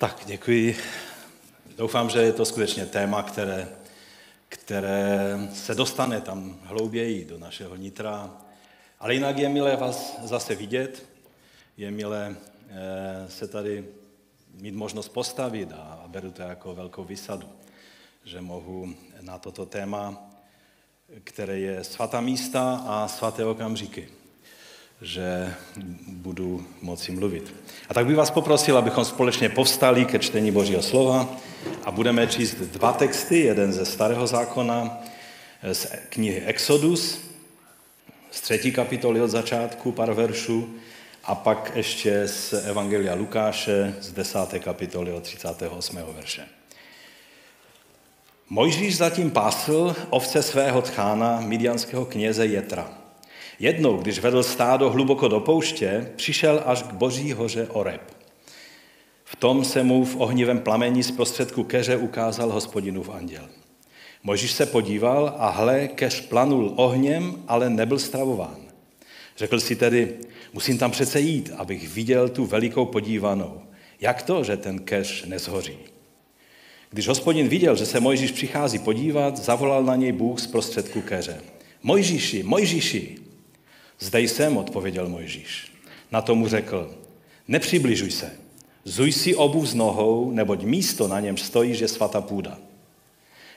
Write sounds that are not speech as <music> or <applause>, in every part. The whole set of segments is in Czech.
Tak, děkuji. Doufám, že je to skutečně téma, které, které se dostane tam hlouběji do našeho nitra. Ale jinak je milé vás zase vidět, je milé eh, se tady mít možnost postavit a beru to jako velkou vysadu, že mohu na toto téma, které je svatá místa a svaté okamžiky, že budu moci mluvit. A tak bych vás poprosil, abychom společně povstali ke čtení Božího slova a budeme číst dva texty, jeden ze Starého zákona, z knihy Exodus, z třetí kapitoly od začátku, pár veršů, a pak ještě z Evangelia Lukáše z desáté kapitoly od 38. verše. Mojžíš zatím pásl ovce svého tchána, midianského kněze Jetra. Jednou, když vedl stádo hluboko do pouště, přišel až k boží hoře Oreb. V tom se mu v ohnivém plamení z prostředku keře ukázal hospodinův anděl. Možíš se podíval a hle, keř planul ohněm, ale nebyl stravován. Řekl si tedy, musím tam přece jít, abych viděl tu velikou podívanou. Jak to, že ten keř nezhoří? Když hospodin viděl, že se Mojžíš přichází podívat, zavolal na něj Bůh z prostředku keře. Mojžíši, Mojžíši! Zde jsem, odpověděl Mojžíš. Na tomu řekl, nepřibližuj se, zuj si obuv z nohou, neboť místo na něm stojí, že svatá půda.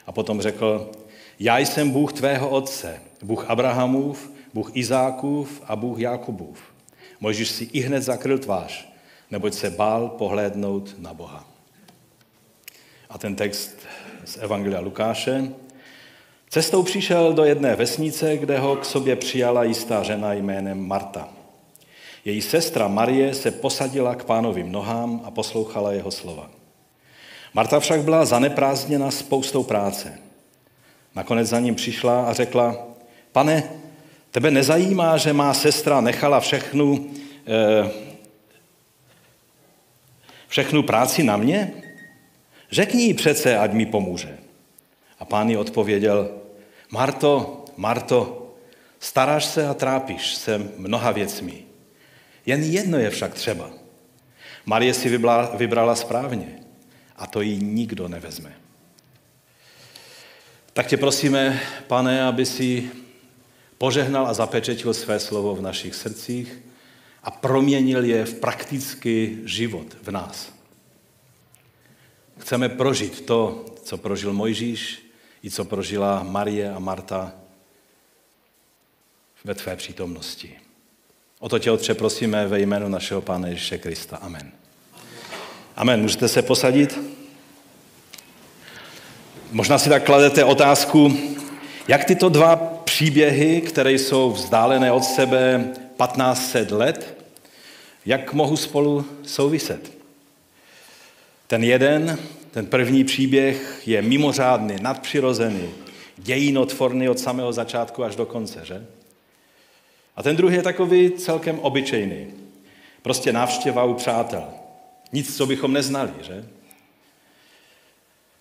A potom řekl, já jsem Bůh tvého otce, Bůh Abrahamův, Bůh Izákův a Bůh Jakubův. Mojžíš si i hned zakryl tvář, neboť se bál pohlédnout na Boha. A ten text z Evangelia Lukáše. Cestou přišel do jedné vesnice, kde ho k sobě přijala jistá žena jménem Marta. Její sestra Marie se posadila k pánovým nohám a poslouchala jeho slova. Marta však byla zaneprázdněna spoustou práce. Nakonec za ním přišla a řekla, pane, tebe nezajímá, že má sestra nechala všechnu, eh, všechnu práci na mě? Řekni jí přece, ať mi pomůže. A pán jí odpověděl, Marto, Marto, staráš se a trápíš se mnoha věcmi. Jen jedno je však třeba. Marie si vybrala, vybrala správně a to jí nikdo nevezme. Tak tě prosíme, pane, aby si požehnal a zapečetil své slovo v našich srdcích a proměnil je v praktický život v nás. Chceme prožít to, co prožil Mojžíš i co prožila Marie a Marta ve tvé přítomnosti. O to tě, Otče, prosíme ve jménu našeho Pána Ježíše Krista. Amen. Amen. Můžete se posadit? Možná si tak kladete otázku, jak tyto dva příběhy, které jsou vzdálené od sebe 1500 let, jak mohou spolu souviset? Ten jeden, ten první příběh je mimořádný, nadpřirozený, dějinotvorný od samého začátku až do konce, že? A ten druhý je takový celkem obyčejný. Prostě návštěva u přátel. Nic, co bychom neznali, že?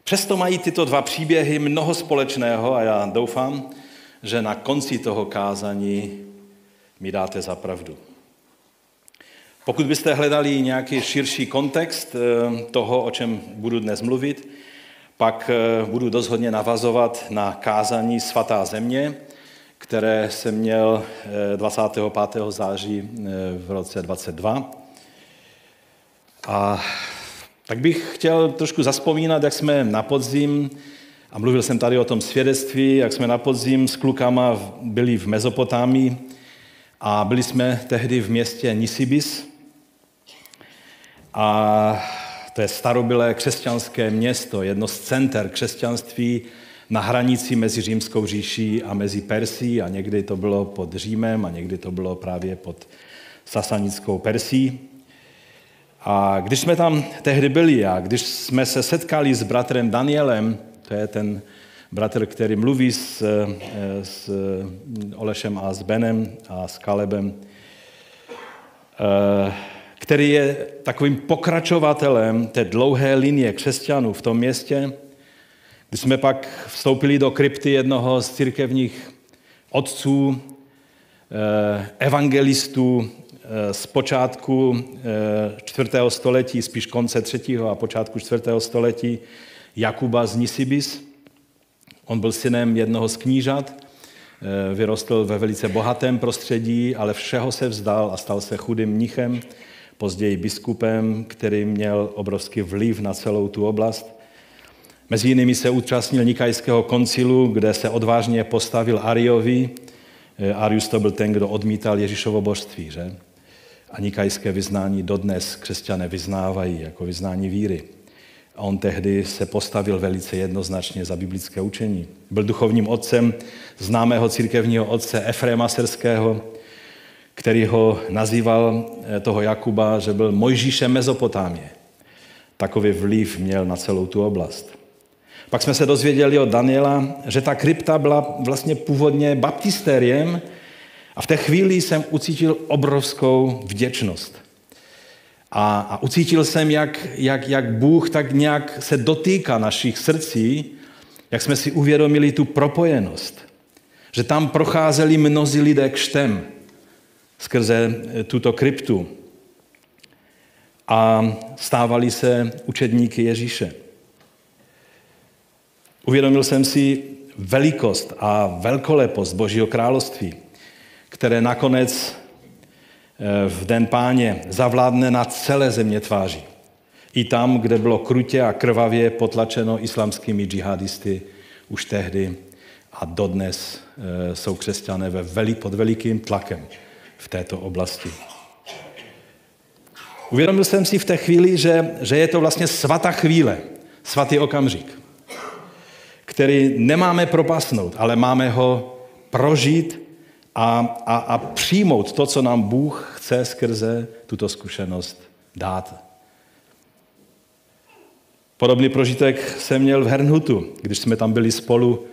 Přesto mají tyto dva příběhy mnoho společného a já doufám, že na konci toho kázání mi dáte za pravdu. Pokud byste hledali nějaký širší kontext eh, toho, o čem budu dnes mluvit, pak eh, budu dost hodně navazovat na kázání Svatá země, které jsem měl 25. Eh, září v roce 22. A tak bych chtěl trošku zaspomínat, jak jsme na podzim, a mluvil jsem tady o tom svědectví, jak jsme na podzim s klukama byli v Mezopotámii a byli jsme tehdy v městě Nisibis, a to je starobylé křesťanské město, jedno z center křesťanství na hranici mezi Římskou říší a mezi Persí a někdy to bylo pod Římem a někdy to bylo právě pod sasanickou Persí. A když jsme tam tehdy byli a když jsme se setkali s bratrem Danielem, to je ten bratr, který mluví s, s Olešem a s Benem a s Kalebem, eh, který je takovým pokračovatelem té dlouhé linie křesťanů v tom městě. Když jsme pak vstoupili do krypty jednoho z církevních otců, eh, evangelistů eh, z počátku čtvrtého století, spíš konce třetího a počátku čtvrtého století, Jakuba z Nisibis. On byl synem jednoho z knížat, vyrostl ve velice bohatém prostředí, ale všeho se vzdal a stal se chudým mnichem, později biskupem, který měl obrovský vliv na celou tu oblast. Mezi jinými se účastnil Nikajského koncilu, kde se odvážně postavil Ariovi. Eh, Arius to byl ten, kdo odmítal Ježíšovo božství, že? A nikajské vyznání dodnes křesťané vyznávají jako vyznání víry. A on tehdy se postavil velice jednoznačně za biblické učení. Byl duchovním otcem známého církevního otce Efrema Serského, který ho nazýval eh, toho Jakuba, že byl Mojžíšem Mezopotámě. Takový vliv měl na celou tu oblast. Pak jsme se dozvěděli od Daniela, že ta krypta byla vlastně původně baptistériem a v té chvíli jsem ucítil obrovskou vděčnost. A, a ucítil jsem, jak, jak, jak Bůh tak nějak se dotýká našich srdcí, jak jsme si uvědomili tu propojenost. Že tam procházeli mnozí lidé kštem skrze tuto kryptu a stávali se učedníky Ježíše. Uvědomil jsem si velikost a velkolepost Božího království, které nakonec eh, v den páně zavládne na celé země tváří. I tam, kde bylo krutě a krvavě potlačeno islamskými džihadisty už tehdy a dodnes eh, jsou křesťané ve veli, pod velikým tlakem v této oblasti. Uvědomil jsem si v té chvíli, že, že je to vlastně svatá chvíle, svatý okamžik který nemáme propasnout, ale máme ho prožít a, a, a přijmout to, co nám Bůh chce skrze tuto zkušenost dát. Podobný prožitek jsem měl v Hernhutu, když jsme tam byli spolu.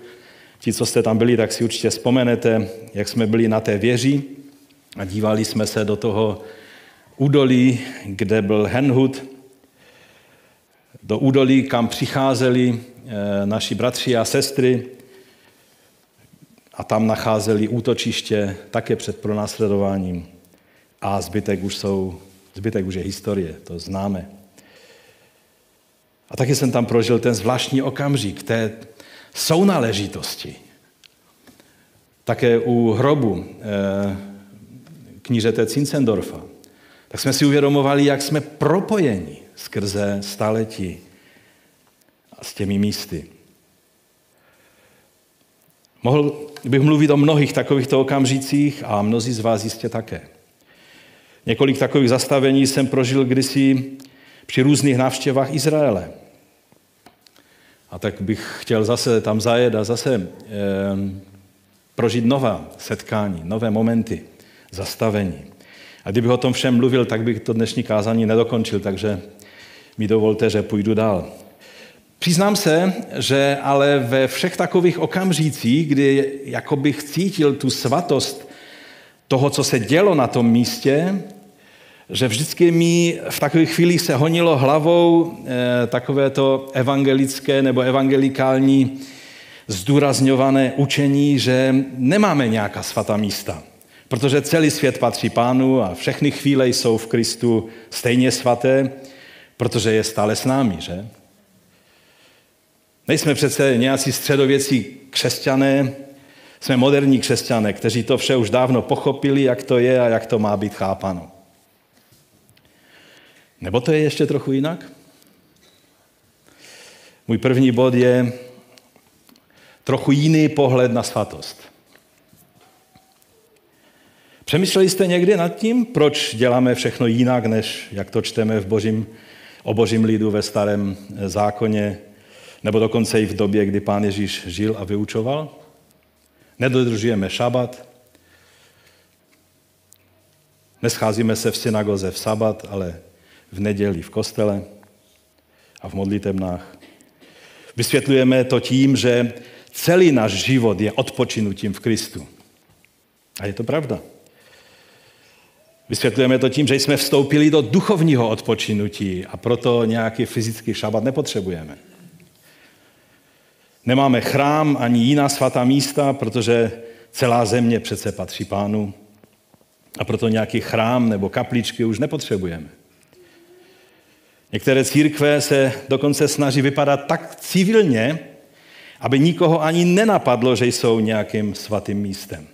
Ti, co jste tam byli, tak si určitě vzpomenete, jak jsme byli na té věži a dívali jsme se do toho údolí, kde byl Hernhut, do údolí, kam přicházeli Eh, naši bratři a sestry a tam nacházeli útočiště také před pronásledováním. A zbytek už, jsou, zbytek už je historie, to známe. A taky jsem tam prožil ten zvláštní okamžik té sounáležitosti. Také u hrobu knířete Cincendorfa. Tak jsme si uvědomovali, jak jsme propojeni skrze staletí a s těmi místy. Mohl bych mluvit o mnohých takovýchto okamžicích a mnozí z vás jistě také. Několik takových zastavení jsem prožil kdysi při různých návštěvách Izraele. A tak bych chtěl zase tam zajet a zase e, prožít nová setkání, nové momenty, zastavení. A kdybych o tom všem mluvil, tak bych to dnešní kázání nedokončil, takže mi dovolte, že půjdu dál. Přiznám se, že ale ve všech takových okamžicích, kdy jako bych cítil tu svatost toho, co se dělo na tom místě, že vždycky mi v takových chvílích se honilo hlavou eh, takové to evangelické nebo evangelikální zdůrazňované učení, že nemáme nějaká svatá místa, protože celý svět patří pánu a všechny chvíle jsou v Kristu stejně svaté, protože je stále s námi, že? Nejsme přece nějací středověcí křesťané, jsme moderní křesťané, kteří to vše už dávno pochopili, jak to je a jak to má být chápano. Nebo to je ještě trochu jinak? Můj první bod je trochu jiný pohled na svatost. Přemýšleli jste někdy nad tím, proč děláme všechno jinak, než jak to čteme v božím, o božím lidu ve starém zákoně, nebo dokonce i v době, kdy pán Ježíš žil a vyučoval. Nedodržujeme šabat, nescházíme se v synagoze v sabat, ale v neděli v kostele a v modlitebnách. Vysvětlujeme to tím, že celý náš život je odpočinutím v Kristu. A je to pravda. Vysvětlujeme to tím, že jsme vstoupili do duchovního odpočinutí a proto nějaký fyzický šabat nepotřebujeme. Nemáme chrám ani jiná svatá místa, protože celá země přece patří pánu. A proto nějaký chrám nebo kapličky už nepotřebujeme. Některé církve se dokonce snaží vypadat tak civilně, aby nikoho ani nenapadlo, že jsou nějakým svatým místem.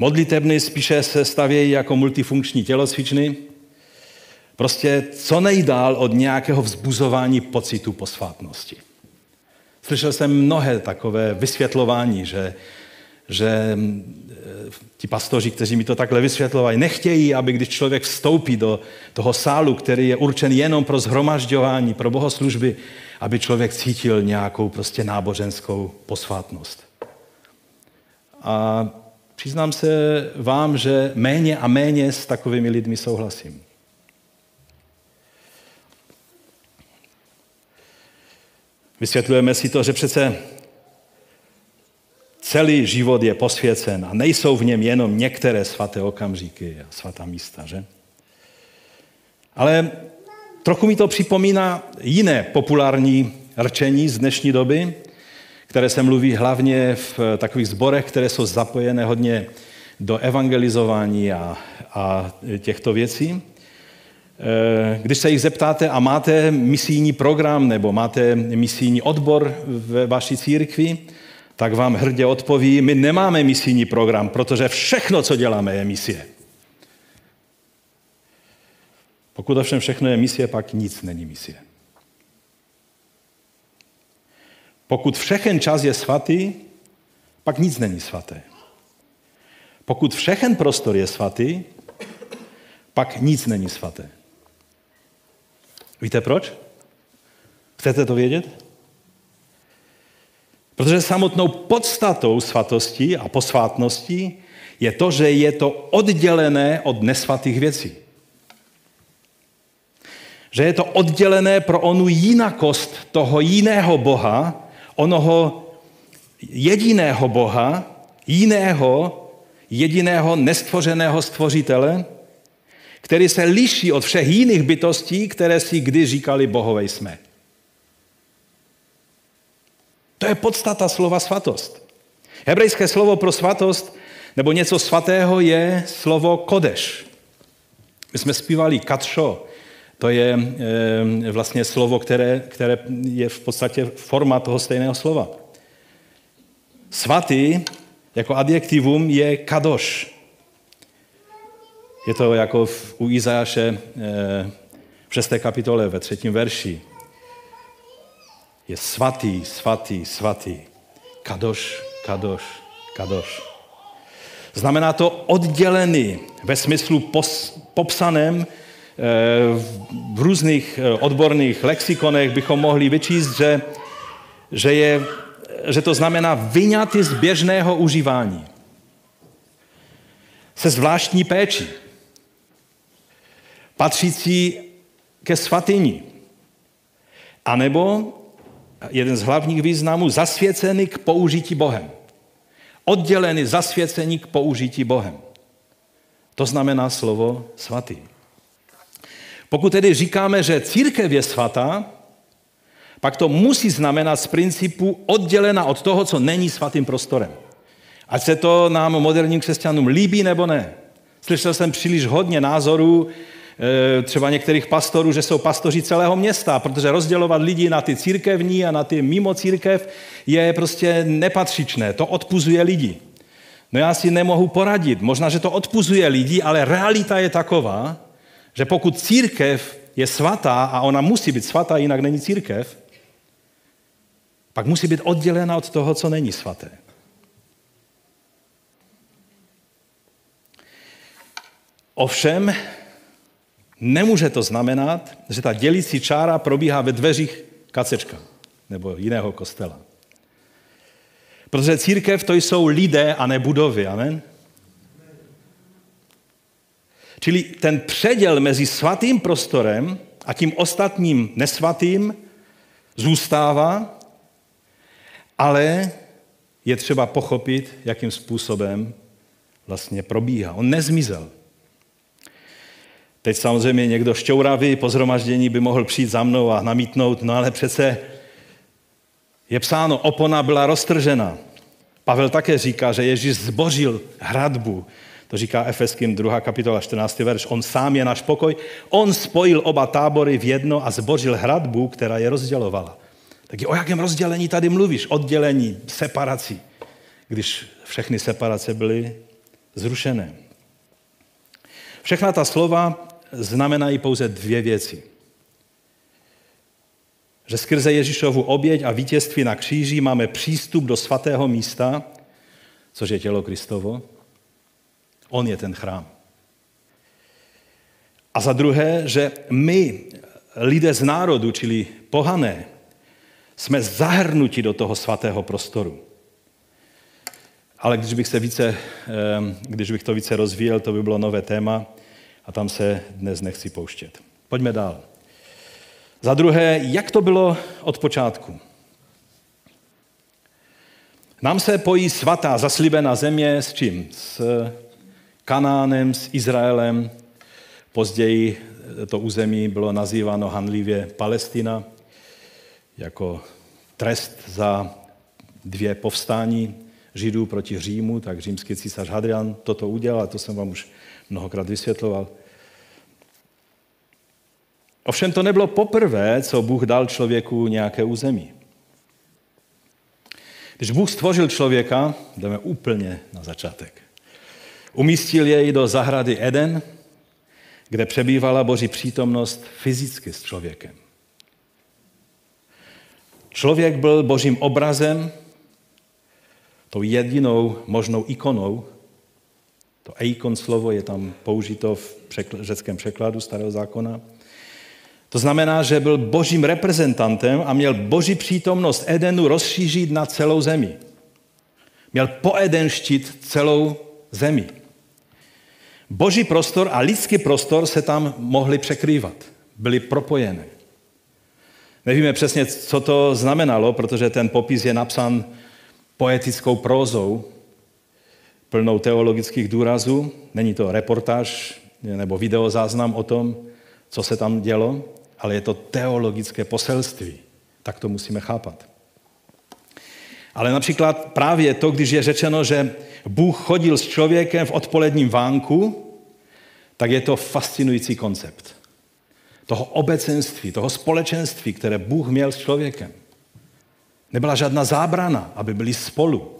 Modlitebny spíše se stavějí jako multifunkční tělocvičny, prostě co nejdál od nějakého vzbuzování pocitu posvátnosti. Slyšel jsem mnohé takové vysvětlování, že, že eh, ti pastoři, kteří mi to takhle vysvětlovali, nechtějí, aby když člověk vstoupí do toho sálu, který je určen jenom pro zhromažďování, pro bohoslužby, aby člověk cítil nějakou prostě náboženskou posvátnost. A přiznám se vám, že méně a méně s takovými lidmi souhlasím. Vysvětlujeme si to, že přece celý život je posvěcen a nejsou v něm jenom některé svaté okamžiky a svatá místa, že? Ale trochu mi to připomíná jiné populární rčení z dnešní doby, které se mluví hlavně v takových zborech, které jsou zapojené hodně do evangelizování a, a těchto věcí. Eh, když se jich zeptáte a máte misijní program nebo máte misijní odbor ve vaší církvi, tak vám hrdě odpoví, my nemáme misijní program, protože všechno, co děláme, je misie. Pokud ovšem všechno je misie, pak nic není misie. Pokud všechen čas je svatý, pak nic není svaté. Pokud všechen prostor je svatý, pak nic není svaté. Víte proč? Chcete to vědět? Protože samotnou podstatou svatosti a posvátnosti je to, že je to oddělené od nesvatých věcí. Že je to oddělené pro onu jinakost toho jiného Boha, onoho jediného Boha, jiného, jediného nestvořeného stvořitele, který se liší od všech jiných bytostí, které si kdy říkali bohové jsme. To je podstata slova svatost. Hebrejské slovo pro svatost nebo něco svatého je slovo kodeš. My jsme zpívali katšo, to je e, vlastně slovo, které, které je v podstatě forma toho stejného slova. Svatý jako adjektivum je kadoš. Je to jako v, u Izajaše v 6. kapitole ve třetím verši je svatý, svatý, svatý. Kadoš, kadoš, kadoš. Znamená to oddělený ve smyslu pos, popsaném eh, v různých eh, odborných lexikonech bychom mohli vyčíst, že, že, je, že to znamená vyňatý z běžného užívání. Se zvláštní péči. Patřící ke svatyni. A nebo jeden z hlavních významů, zasvěcený k použití Bohem. Oddělený zasvěcení k použití Bohem. To znamená slovo svatý. Pokud tedy říkáme, že církev je svatá, pak to musí znamenat z principu oddělena od toho, co není svatým prostorem. Ať se to nám moderním křesťanům líbí nebo ne. Slyšel jsem příliš hodně názorů, Eh, třeba některých pastorů, že jsou pastoři celého města, protože rozdělovat lidi na ty církevní a na ty mimo církev je prostě nepatřičné. To odpuzuje lidi. No já si nemohu poradit. Možná, že to odpuzuje lidi, ale realita je taková, že pokud církev je svatá a ona musí být svatá, jinak není církev, pak musí být oddělena od toho, co není svaté. Ovšem, Nemůže to znamenat, že ta dělící čára probíhá ve dveřích kacečka nebo jiného kostela. Protože církev to jsou lidé a ne budovy, amen? Čili ten předěl mezi svatým prostorem a tím ostatním nesvatým zůstává, ale je třeba pochopit, jakým způsobem vlastně probíhá. On nezmizel. Teď samozřejmě někdo šťouravý po zhromaždění by mohl přijít za mnou a namítnout, no ale přece je psáno, opona byla roztržena. Pavel také říká, že Ježíš zbořil hradbu, To říká Efeským 2. kapitola 14. verš. On sám je náš pokoj. On spojil oba tábory v jedno a zbořil hradbu, která je rozdělovala. Tak o jakém rozdělení tady mluvíš? Oddělení, separací. Když všechny separace byly zrušené. Všechna ta slova znamenají pouze dvě věci. Že skrze Ježíšovu oběť a vítězství na kříži máme přístup do svatého místa, což je tělo Kristovo. On je ten chrám. A za druhé, že my, lidé z národu, čili pohané, jsme zahrnuti do toho svatého prostoru. Ale když bych, se více, když bych to více rozvíjel, to by bylo nové téma a tam se dnes nechci pouštět. Pojďme dál. Za druhé, jak to bylo od počátku? Nám se pojí svatá zaslíbená země s čím? S Kanánem, s Izraelem. Později to území bylo nazýváno hanlivě Palestina jako trest za dvě povstání Židů proti Římu, tak římský císař Hadrian toto udělal, to jsem vám už mnohokrát vysvětloval. Ovšem to nebylo poprvé, co Bůh dal člověku nějaké území. Když Bůh stvořil člověka, jdeme úplně na začátek. Umístil jej do zahrady Eden, kde přebývala Boží přítomnost fyzicky s člověkem. Člověk byl Božím obrazem, tou jedinou možnou ikonou. To eikon slovo je tam použito v řeckém překladu starého zákona. To znamená, že byl božím reprezentantem a měl boží přítomnost Edenu rozšířit na celou zemi. Měl poedenštit celou zemi. Boží prostor a lidský prostor se tam mohli překrývat. Byly propojené. Nevíme přesně, co to znamenalo, protože ten popis je napsán poetickou prózou, plnou teologických důrazů. Není to reportáž nebo videozáznam o tom, co se tam dělo, ale je to teologické poselství. Tak to musíme chápat. Ale například právě to, když je řečeno, že Bůh chodil s člověkem v odpoledním vánku, tak je to fascinující koncept. Toho obecenství, toho společenství, které Bůh měl s člověkem. Nebyla žádná zábrana, aby byli spolu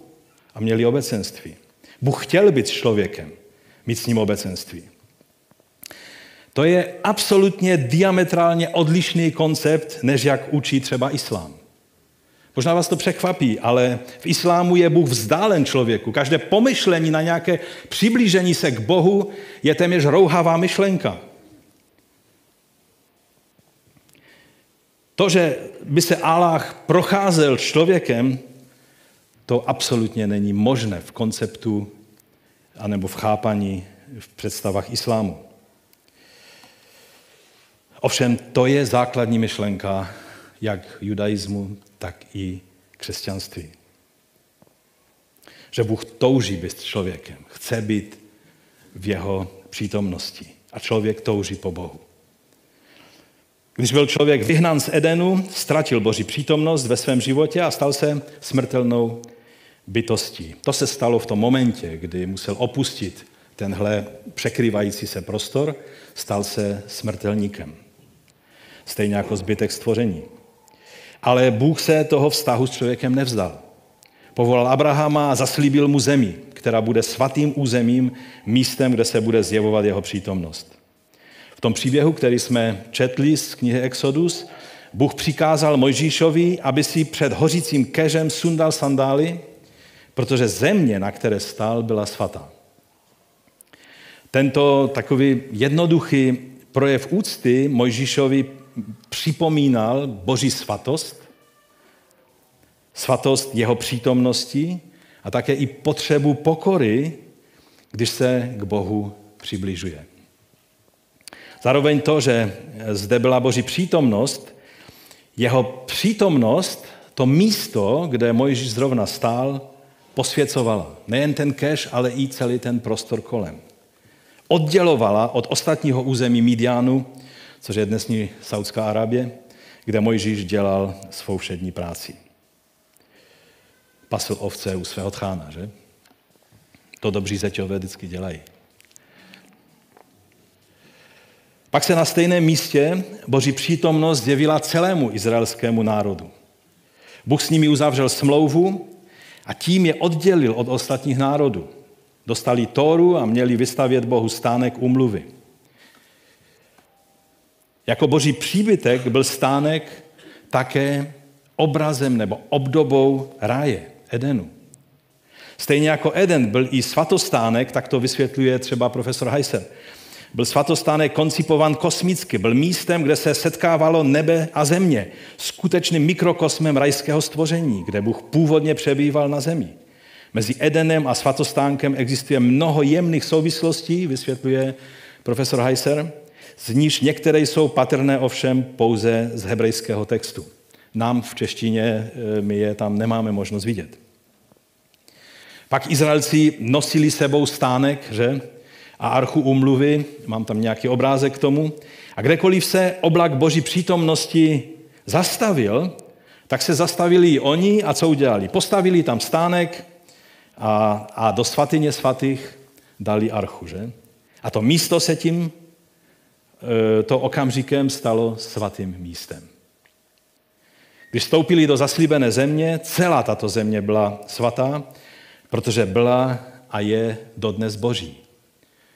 a měli obecenství. Bůh chtěl být s člověkem, mít s ním obecenství. To je absolutně diametrálně odlišný koncept, než jak učí třeba islám. Možná vás to překvapí, ale v islámu je Bůh vzdálen člověku. Každé pomyšlení na nějaké přiblížení se k Bohu je téměř rouhavá myšlenka. To, že by se Allah procházel člověkem, to absolutně není možné v konceptu anebo v chápaní, v představách islámu. Ovšem to je základní myšlenka jak judaismu, tak i křesťanství. Že Bůh touží být člověkem, chce být v jeho přítomnosti a člověk touží po Bohu. Když byl člověk vyhnán z Edenu, ztratil Boží přítomnost ve svém životě a stal se smrtelnou bytostí. To se stalo v tom momentě, kdy musel opustit tenhle překrývající se prostor, stal se smrtelníkem. Stejně jako zbytek stvoření. Ale Bůh se toho vztahu s člověkem nevzdal. Povolal Abrahama a zaslíbil mu zemi, která bude svatým územím, místem, kde se bude zjevovat jeho přítomnost. V tom příběhu, který jsme četli z knihy Exodus, Bůh přikázal Mojžíšovi, aby si před hořícím keřem sundal sandály, protože země, na které stál, byla svatá. Tento takový jednoduchý projev úcty Mojžíšovi připomínal boží svatost, svatost jeho přítomnosti a také i potřebu pokory, když se k Bohu přibližuje. Zároveň to, že zde byla boží přítomnost, jeho přítomnost, to místo, kde Mojžíš zrovna stál, posvěcovala. Nejen ten keš, ale i celý ten prostor kolem. Oddělovala od ostatního území Midianu což je dnesní Saudská Arábie, kde Mojžíš dělal svou všední práci. Pasil ovce u svého tchána, že? To dobří zeťové vždycky dělají. Pak se na stejném místě Boží přítomnost zjevila celému izraelskému národu. Bůh s nimi uzavřel smlouvu a tím je oddělil od ostatních národů. Dostali Tóru a měli vystavět Bohu stánek umluvy. Jako boží příbytek byl stánek také obrazem nebo obdobou ráje, Edenu. Stejně jako Eden byl i svatostánek, tak to vysvětluje třeba profesor Heiser. Byl svatostánek koncipovan kosmicky, byl místem, kde se setkávalo nebe a země, skutečným mikrokosmem rajského stvoření, kde Bůh původně přebýval na zemi. Mezi Edenem a svatostánkem existuje mnoho jemných souvislostí, vysvětluje profesor Heiser, z níž některé jsou patrné ovšem pouze z hebrejského textu. Nám v češtině eh, my je tam nemáme možnost vidět. Pak Izraelci nosili sebou stánek, že? A archu umluvy, mám tam nějaký obrázek k tomu. A kdekoliv se oblak boží přítomnosti zastavil, tak se zastavili i oni a co udělali? Postavili tam stánek a, a do svatyně svatých dali archu, že? A to místo se tím e, to okamžikem stalo svatým místem. Když vstoupili do zaslíbené země, celá tato země byla svatá, protože byla a je dodnes boží.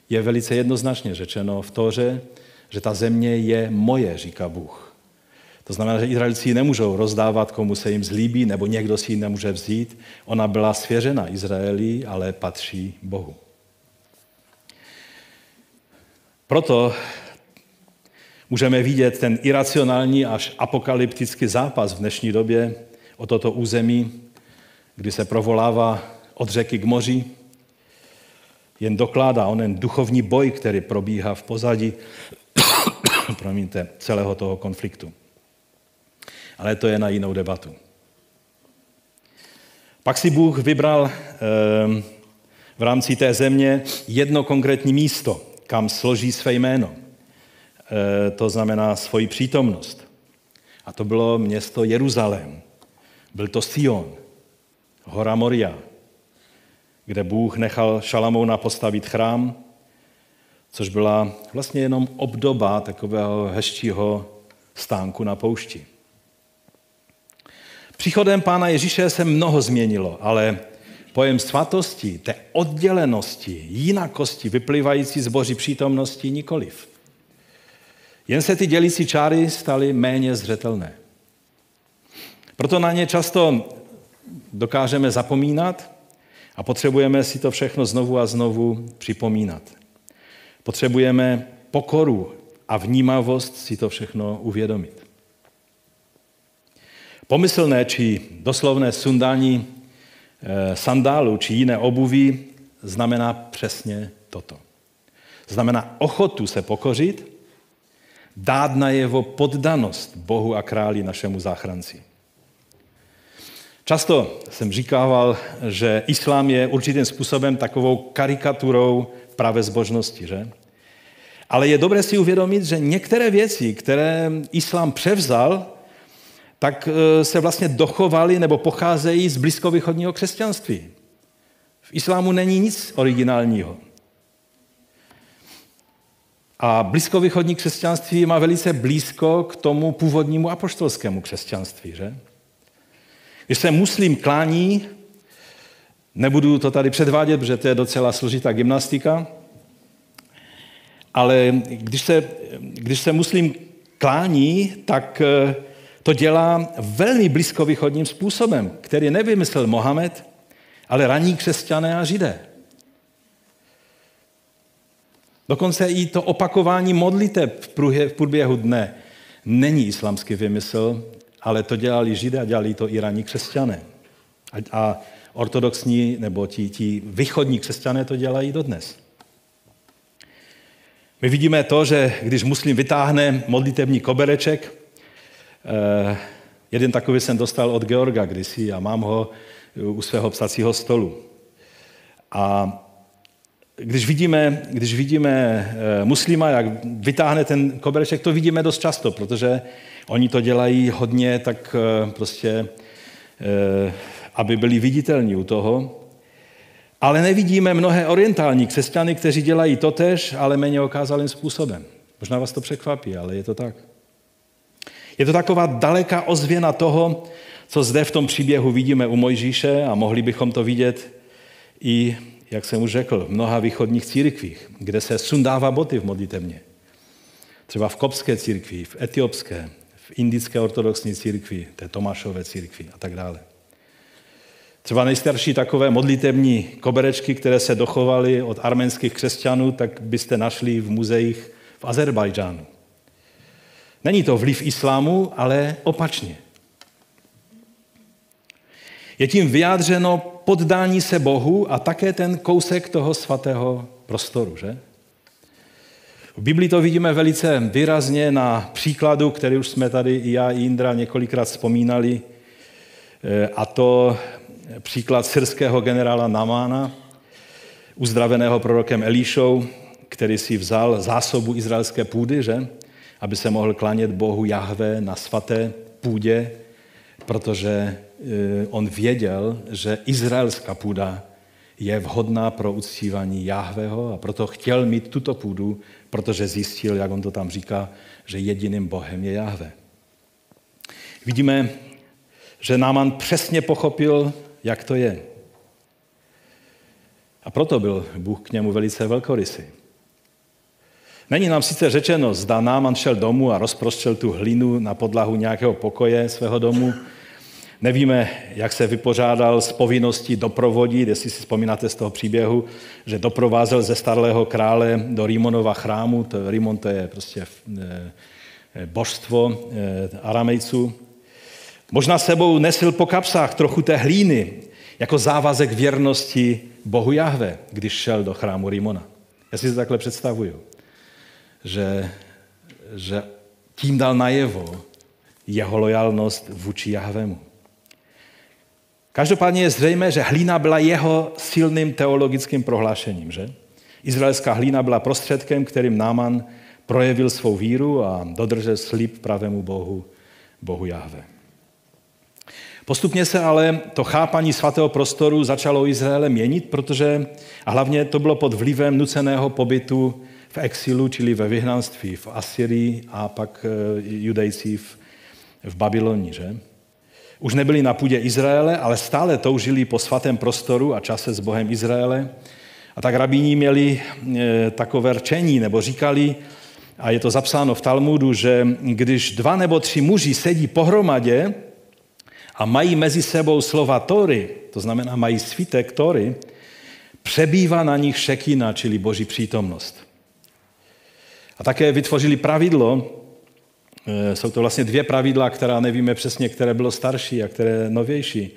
Je velice jednoznačně řečeno v Tóře, že ta země je moje, říká Bůh. To znamená, že Izraelci nemůžou rozdávat, komu se jim zlíbí, nebo někdo si ji nemůže vzít. Ona byla svěřena Izraeli, ale patří Bohu. Proto můžeme vidět ten iracionální až apokalyptický zápas v dnešní době o toto území, kdy se provolává od řeky k moři, jen dokládá onen duchovní boj, který probíhá v pozadí <coughs> promiňte, celého toho konfliktu. Ale to je na jinou debatu. Pak si Bůh vybral ehm, v rámci té země jedno konkrétní místo, kam složí své jméno. E, to znamená svoji přítomnost. A to bylo město Jeruzalém. Byl to Sion, hora Moria, kde Bůh nechal Šalamouna postavit chrám, což byla vlastně jenom obdoba takového hezčího stánku na poušti. Příchodem Pána Ježíše se mnoho změnilo, ale pojem svatosti, té oddělenosti, jinakosti vyplývající z boží přítomnosti nikoliv. Jen se ty dělící čáry staly méně zřetelné. Proto na ně často dokážeme zapomínat a potřebujeme si to všechno znovu a znovu připomínat. Potřebujeme pokoru a vnímavost si to všechno uvědomit. Pomyslné či doslovné sundání eh, sandálu či jiné obuví znamená přesně toto. Znamená ochotu se pokořit, dát na jeho poddanost Bohu a králi našemu záchranci. Často jsem říkával, že islám je určitým způsobem takovou karikaturou pravé zbožnosti, že? Ale je dobré si uvědomit, že některé věci, které islám převzal, tak e, se vlastně dochovaly nebo pocházejí z blízkovýchodního křesťanství. V islámu není nic originálního. A blízkovýchodní křesťanství má velice blízko k tomu původnímu apoštolskému křesťanství, že? Když se muslim klání, nebudu to tady předvádět, protože to je docela složitá gymnastika, ale když se, když se muslim klání, tak eh, to dělá velmi blízkovýchodním způsobem, který nevymyslel Mohamed, ale raní křesťané a židé. Dokonce i to opakování modliteb v průběhu dne není islamský vymysl, ale to dělali židé a dělali to i křesťané. A, a ortodoxní nebo ti, ti východní křesťané to dělají dodnes. My vidíme to, že když muslim vytáhne modlitební kobereček, eh, jeden takový jsem dostal od Georga kdysi a mám ho u svého psacího stolu. A když vidíme, když vidíme eh, muslima, jak vytáhne ten kobereček, to vidíme dost často, protože oni to dělají hodně tak eh, prostě, eh, aby byli viditelní u toho. Ale nevidíme mnohé orientální křesťany, kteří dělají totež, ale méně okázalým způsobem. Možná vás to překvapí, ale je to tak. Je to taková daleká ozvěna toho, co zde v tom příběhu vidíme u Mojžíše a mohli bychom to vidět i, jak jsem už řekl, v mnoha východních církvích, kde se sundává boty v modlitevně. Třeba v kopské církvi, v etiopské, v indické ortodoxní církvi, té Tomášové církvi a tak dále. Třeba nejstarší takové modlitební koberečky, které se dochovaly od arménských křesťanů, tak byste našli v muzeích v Azerbajdžánu. Není to vliv islámu, ale opačně. Je tím vyjádřeno poddání se Bohu a také ten kousek toho svatého prostoru, že? V Biblii to vidíme velice výrazně na příkladu, který už jsme tady i já, i Indra několikrát vzpomínali, e, a to příklad syrského generála Namána, uzdraveného prorokem Elíšou, který si vzal zásobu izraelské půdy, že? aby se mohl klanět Bohu Jahve na svaté půdě, protože on věděl, že izraelská půda je vhodná pro uctívání Jahveho a proto chtěl mít tuto půdu, protože zjistil, jak on to tam říká, že jediným Bohem je Jahve. Vidíme, že Náman přesně pochopil, jak to je. A proto byl Bůh k němu velice velkorysý. Není nám sice řečeno, zda Náman šel domů a rozprostřel tu hlinu na podlahu nějakého pokoje svého domu. Nevíme, jak se vypořádal s povinností doprovodit, jestli si vzpomínáte z toho příběhu, že doprovázel ze starého krále do Rimonova chrámu. To, Rimon to je prostě eh, eh, božstvo eh, aramejců. Možná sebou nesil po kapsách trochu té hlíny, jako závazek věrnosti Bohu Jahve, když šel do chrámu Rimona. Já si to takhle představuju že, že tím dal najevo jeho lojalnost vůči Jahvemu. Každopádně je zřejmé, že hlína byla jeho silným teologickým prohlášením. Že? Izraelská hlína byla prostředkem, kterým Náman projevil svou víru a dodržel slib pravému Bohu, Bohu Jahve. Postupně se ale to chápání svatého prostoru začalo Izraele měnit, protože a hlavně to bylo pod vlivem nuceného pobytu v exilu, čili ve vyhnanství v Asyrii a pak eh, judejcí v, v Babyloni. Že? Už nebyli na půdě Izraele, ale stále toužili po svatém prostoru a čase s Bohem Izraele. A tak rabíni měli e, takové rčení, nebo říkali, a je to zapsáno v Talmudu, že když dva nebo tři muži sedí pohromadě a mají mezi sebou slova Tory, to znamená mají svitek Tory, přebývá na nich šekina, čili boží přítomnost. A také vytvořili pravidlo, jsou to vlastně dvě pravidla, která nevíme přesně, které bylo starší a které novější.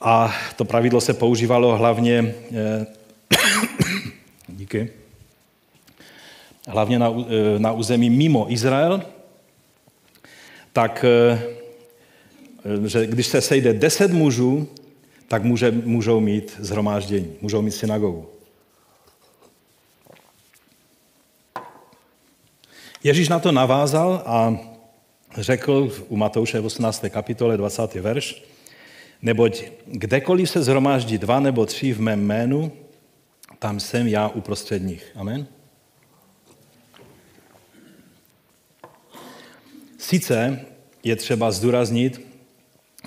A to pravidlo se používalo hlavně eh, <coughs> díky, hlavně na, eh, na území mimo Izrael, tak že když se sejde deset mužů, tak může, můžou mít zhromáždění, můžou mít synagogu. Ježíš na to navázal a řekl u Matouše v 18. kapitole 20. verš, neboť kdekoliv se zhromáždí dva nebo tři v mém jménu, tam jsem já uprostřed nich. Amen. Sice je třeba zdůraznit,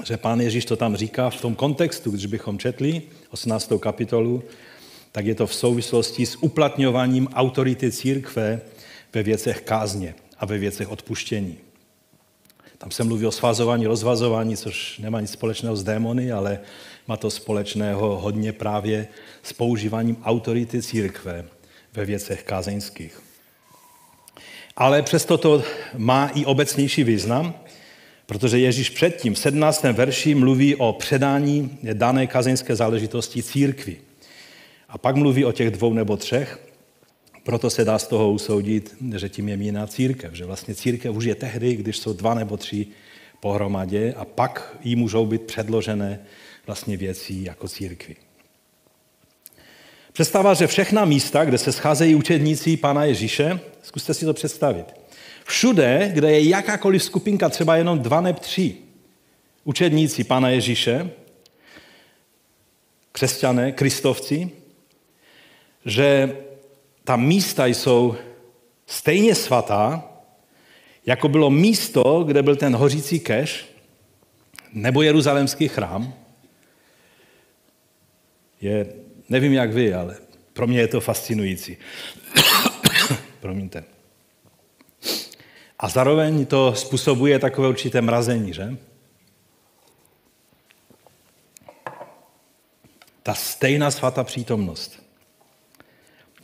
že pán Ježíš to tam říká v tom kontextu, když bychom četli 18. kapitolu, tak je to v souvislosti s uplatňováním autority církve ve věcech kázně a ve věcech odpuštění. Tam se mluví o svazování, rozvazování, což nemá nic společného s démony, ale má to společného hodně právě s používáním autority církve ve věcech kázeňských. Ale přesto to má i obecnější význam, protože Ježíš předtím v 17. verši mluví o předání dané kazeňské záležitosti církvi. A pak mluví o těch dvou nebo třech, proto se dá z toho usoudit, že tím je míná církev. Že vlastně církev už je tehdy, když jsou dva nebo tři pohromadě a pak jí můžou být předložené vlastně věcí jako církvi. Představa, že všechna místa, kde se scházejí učedníci Pána Ježíše, zkuste si to představit. Všude, kde je jakákoliv skupinka, třeba jenom dva nebo tři učedníci Pána Ježíše, křesťané, kristovci, že ta místa jsou Stejně svatá, jako bylo místo, kde byl ten hořící keš, nebo jeruzalémský chrám, je, nevím jak vy, ale pro mě je to fascinující. <coughs> Promiňte. A zároveň to způsobuje takové určité mrazení, že? Ta stejná svatá přítomnost,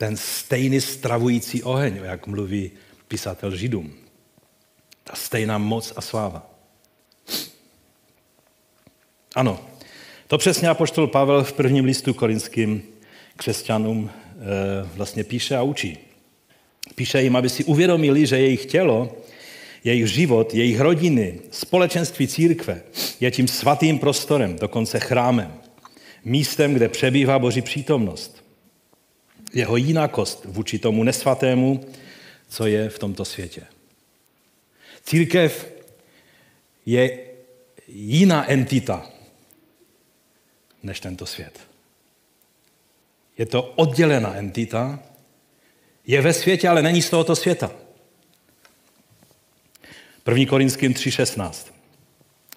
ten stejný stravující oheň, jak mluví pisatel Židům, ta stejná moc a sláva. Ano, to přesně apoštol Pavel v prvním listu korinským křesťanům e, vlastně píše a učí. Píše jim, aby si uvědomili, že jejich tělo, jejich život, jejich rodiny, společenství církve je tím svatým prostorem, dokonce chrámem. Místem, kde přebývá Boží přítomnost. Jeho jinákost vůči tomu nesvatému, co je v tomto světě. Církev je jiná entita než tento svět. Je to oddělená entita, je ve světě, ale není z tohoto světa. 1. Korinským 3.16.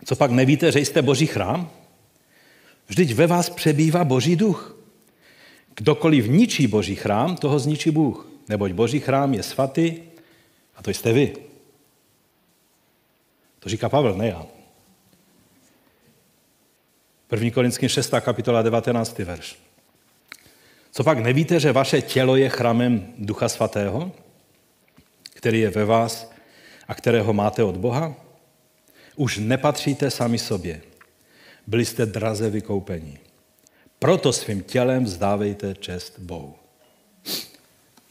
Co pak nevíte, že jste boží chrám? Vždyť ve vás přebývá boží duch. Kdokoliv ničí boží chrám, toho zničí Bůh. Neboť boží chrám je svatý a to jste vy. To říká Pavel, ne já. 1. Korinským 6. kapitola 19. verš. Co pak nevíte, že vaše tělo je chramem Ducha Svatého, který je ve vás a kterého máte od Boha? Už nepatříte sami sobě. Byli jste draze vykoupení. Proto svým tělem vzdávejte čest Bohu.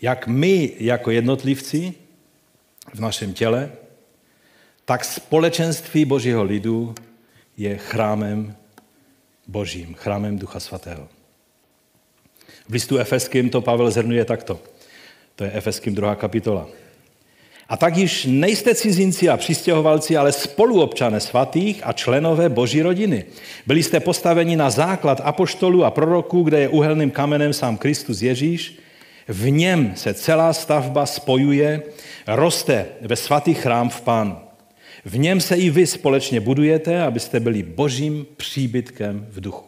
Jak my jako jednotlivci v našem těle, tak společenství Božího lidu je chrámem Božím, chrámem Ducha Svatého. V listu Efeským to Pavel zhrnuje takto. To je Efeským druhá kapitola. A tak již nejste cizinci a přistěhovalci, ale spoluobčané svatých a členové boží rodiny. Byli jste postaveni na základ apoštolů a proroků, kde je uhelným kamenem sám Kristus Ježíš. V něm se celá stavba spojuje, roste ve svatý chrám v Pánu. V něm se i vy společně budujete, abyste byli božím příbytkem v duchu.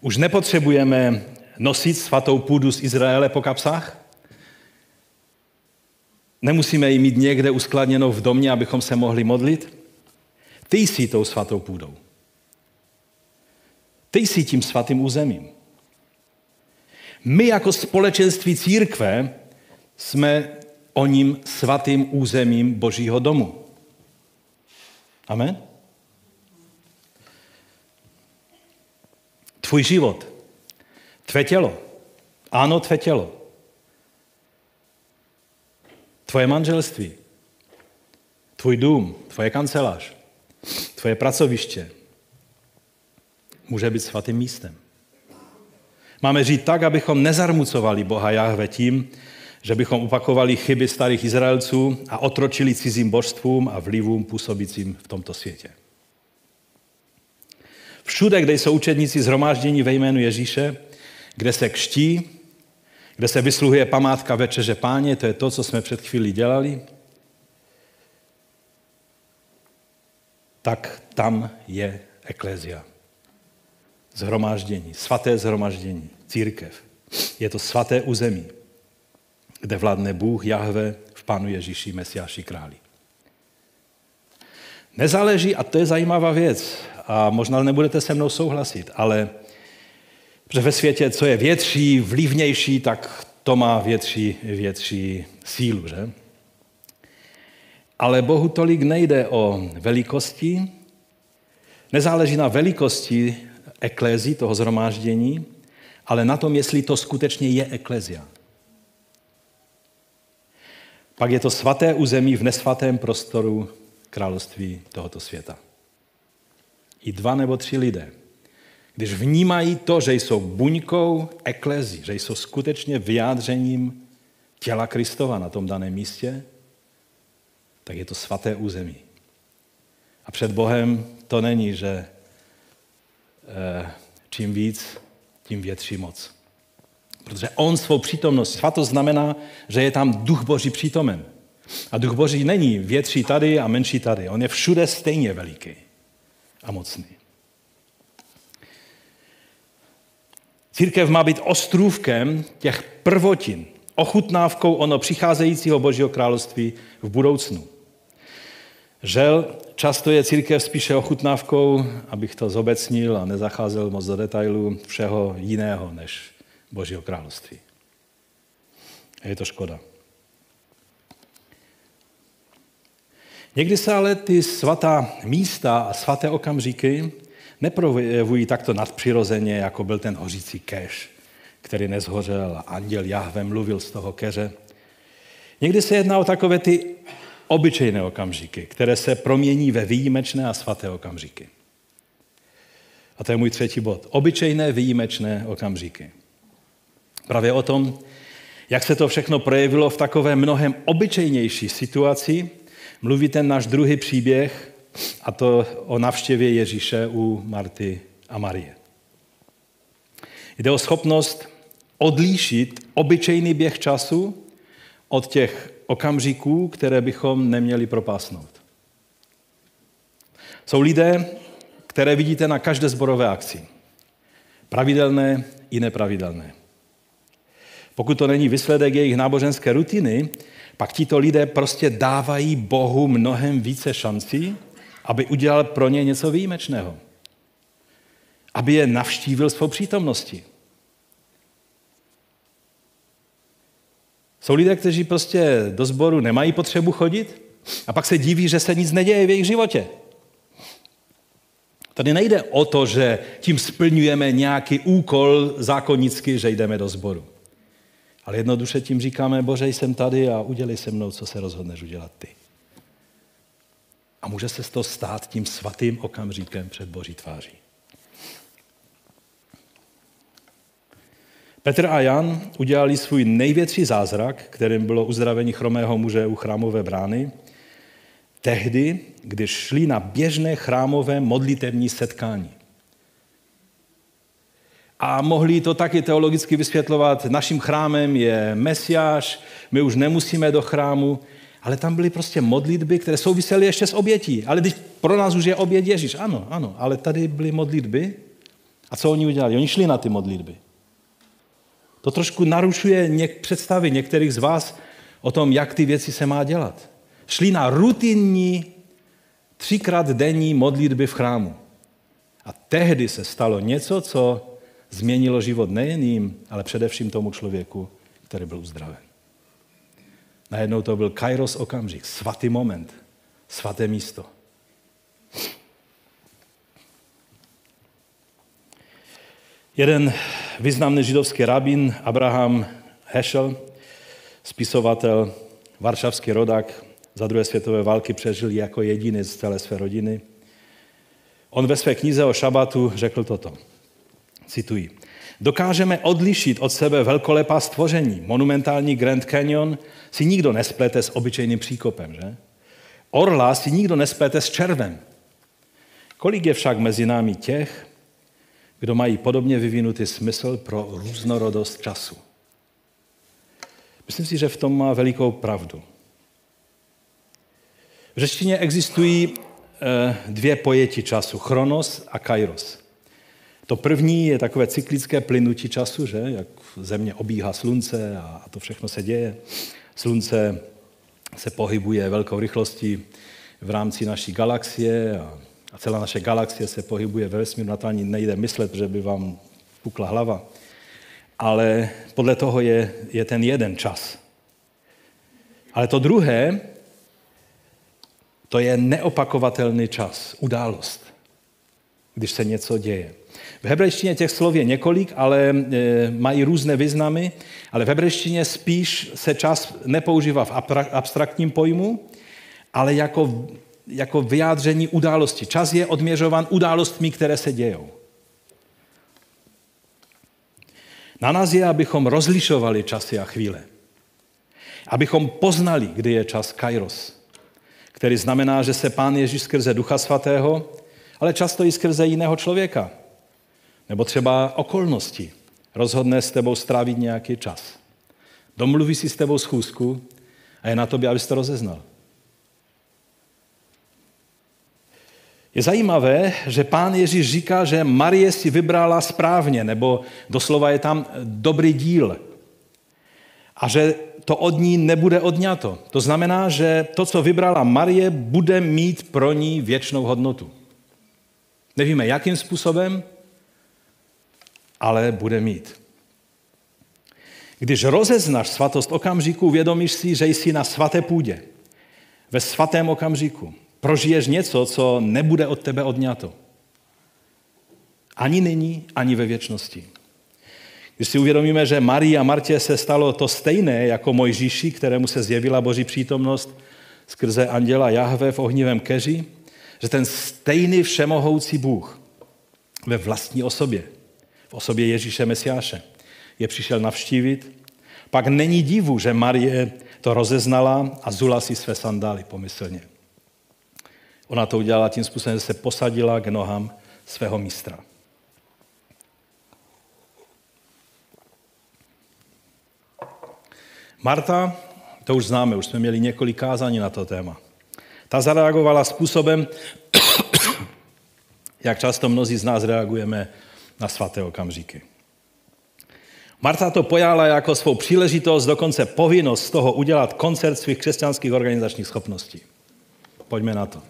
Už nepotřebujeme nosit svatou půdu z Izraele po kapsách? Nemusíme ji mít někde uskladněnou v domě, abychom se mohli modlit? Ty jsi tou svatou půdou. Ty jsi tím svatým územím. My jako společenství církve jsme o ním svatým územím Božího domu. Amen? Tvůj život, tvé tělo, ano, tvé tělo, tvoje manželství, tvůj dům, tvoje kancelář, tvoje pracoviště může být svatým místem. Máme žít tak, abychom nezarmucovali Boha Jahve tím, že bychom upakovali chyby starých Izraelců a otročili cizím božstvům a vlivům působícím v tomto světě. Všude, kde jsou učedníci zhromáždění ve jménu Ježíše, kde se kští, kde se vysluhuje památka večeře páně, to je to, co jsme před chvílí dělali, tak tam je eklézia. Zhromáždění, svaté zhromáždění, církev. Je to svaté území kde vládne Bůh Jahve v Pánu Ježíši, Mesiáši králi. Nezáleží, a to je zajímavá věc, a možná nebudete se mnou souhlasit, ale že ve světě, co je větší, vlivnější, tak to má větší, větší sílu, že? Ale Bohu tolik nejde o velikosti, nezáleží na velikosti eklézí, toho zhromáždění, ale na tom, jestli to skutečně je eklezia. Pak je to svaté území v nesvatém prostoru království tohoto světa. I dva nebo tři lidé, když vnímají to, že jsou buňkou eklezí, že jsou skutečně vyjádřením těla Kristova na tom daném místě, tak je to svaté území. A před Bohem to není, že eh, čím víc, tím větší moc. Protože on svou přítomnost, svatost znamená, že je tam duch Boží přítomen. A duch Boží není větší tady a menší tady. On je všude stejně veliký a mocný. Církev má být ostrůvkem těch prvotin, ochutnávkou ono přicházejícího Božího království v budoucnu. Žel, často je církev spíše ochutnávkou, abych to zobecnil a nezacházel moc do detailů, všeho jiného než Božího království. A je to škoda. Někdy se ale ty svatá místa a svaté okamžiky neprojevují takto nadpřirozeně, jako byl ten hořící keš, který nezhořel a anděl Jahve mluvil z toho keře. Někdy se jedná o takové ty obyčejné okamžiky, které se promění ve výjimečné a svaté okamžiky. A to je můj třetí bod. Obyčejné výjimečné okamžiky. Právě o tom, jak se to všechno projevilo v takové mnohem obyčejnější situaci, mluví ten náš druhý příběh, a to o navštěvě Ježíše u Marty a Marie. Jde o schopnost odlíšit obyčejný běh času od těch okamžiků, které bychom neměli propásnout. Jsou lidé, které vidíte na každé zborové akci. Pravidelné i nepravidelné. Pokud to není výsledek jejich náboženské rutiny, pak tito lidé prostě dávají Bohu mnohem více šancí, aby udělal pro ně něco výjimečného. Aby je navštívil svou přítomností. Jsou lidé, kteří prostě do sboru nemají potřebu chodit a pak se diví, že se nic neděje v jejich životě. Tady nejde o to, že tím splňujeme nějaký úkol zákonicky, že jdeme do sboru. Ale jednoduše tím říkáme, Bože, jsem tady a udělej se mnou, co se rozhodneš udělat ty. A může se z toho stát tím svatým okamžikem před Boží tváří. Petr a Jan udělali svůj největší zázrak, kterým bylo uzdravení chromého muže u chrámové brány, tehdy, když šli na běžné chrámové modlitevní setkání. A mohli to taky teologicky vysvětlovat, naším chrámem je Mesiáš, my už nemusíme do chrámu, ale tam byly prostě modlitby, které souvisely ještě s obětí. Ale když pro nás už je oběť Ježíš, ano, ano, ale tady byly modlitby. A co oni udělali? Oni šli na ty modlitby. To trošku narušuje něk- představy některých z vás o tom, jak ty věci se má dělat. Šli na rutinní, třikrát denní modlitby v chrámu. A tehdy se stalo něco, co změnilo život nejen jim, ale především tomu člověku, který byl uzdraven. Najednou to byl kairos okamžik, svatý moment, svaté místo. Jeden významný židovský rabín, Abraham Heschel, spisovatel, varšavský rodak, za druhé světové války přežil jako jediný z celé své rodiny. On ve své knize o šabatu řekl toto. Cituji. Dokážeme odlišit od sebe velkolepá stvoření. Monumentální Grand Canyon si nikdo nesplete s obyčejným příkopem, že? Orla si nikdo nesplete s červem. Kolik je však mezi námi těch, kdo mají podobně vyvinutý smysl pro různorodost času? Myslím si, že v tom má velikou pravdu. V řečtině existují eh, dvě pojetí času, chronos a kairos. To první je takové cyklické plynutí času, že? jak země obíhá slunce a to všechno se děje. Slunce se pohybuje velkou rychlostí v rámci naší galaxie a, celá naše galaxie se pohybuje ve vesmíru, na to ani nejde myslet, že by vám pukla hlava. Ale podle toho je, je ten jeden čas. Ale to druhé, to je neopakovatelný čas, událost, když se něco děje. V hebrejštině těch slov je několik, ale e, mají různé významy, ale v hebrejštině spíš se čas nepoužívá v abstraktním pojmu, ale jako, jako vyjádření události. Čas je odměřovan událostmi, které se dějou. Na nás je, abychom rozlišovali časy a chvíle. Abychom poznali, kdy je čas kairos, který znamená, že se Pán Ježíš skrze Ducha Svatého, ale často i skrze jiného člověka, nebo třeba okolnosti rozhodne s tebou strávit nějaký čas. Domluví si s tebou schůzku a je na tobě, abys to rozeznal. Je zajímavé, že pán Ježíš říká, že Marie si vybrala správně, nebo doslova je tam dobrý díl. A že to od ní nebude odňato. To znamená, že to, co vybrala Marie, bude mít pro ní věčnou hodnotu. Nevíme, jakým způsobem, ale bude mít. Když rozeznáš svatost okamžiku, uvědomíš si, že jsi na svaté půdě, ve svatém okamžiku. Prožiješ něco, co nebude od tebe odňato. Ani nyní, ani ve věčnosti. Když si uvědomíme, že Marii a Martě se stalo to stejné jako Mojžíši, kterému se zjevila boží přítomnost skrze anděla Jahve v ohnivém keři, že ten stejný všemohoucí Bůh ve vlastní osobě, v osobě Ježíše Mesiáše, je přišel navštívit, pak není divu, že Marie to rozeznala a zula si své sandály pomyslně. Ona to udělala tím způsobem, že se posadila k nohám svého mistra. Marta, to už známe, už jsme měli několik kázání na to téma. Ta zareagovala způsobem, <coughs> jak často mnozí z nás reagujeme na svaté okamžiky. Marta to pojala jako svou příležitost, dokonce povinnost z toho udělat koncert svých křesťanských organizačních schopností. Pojďme na to.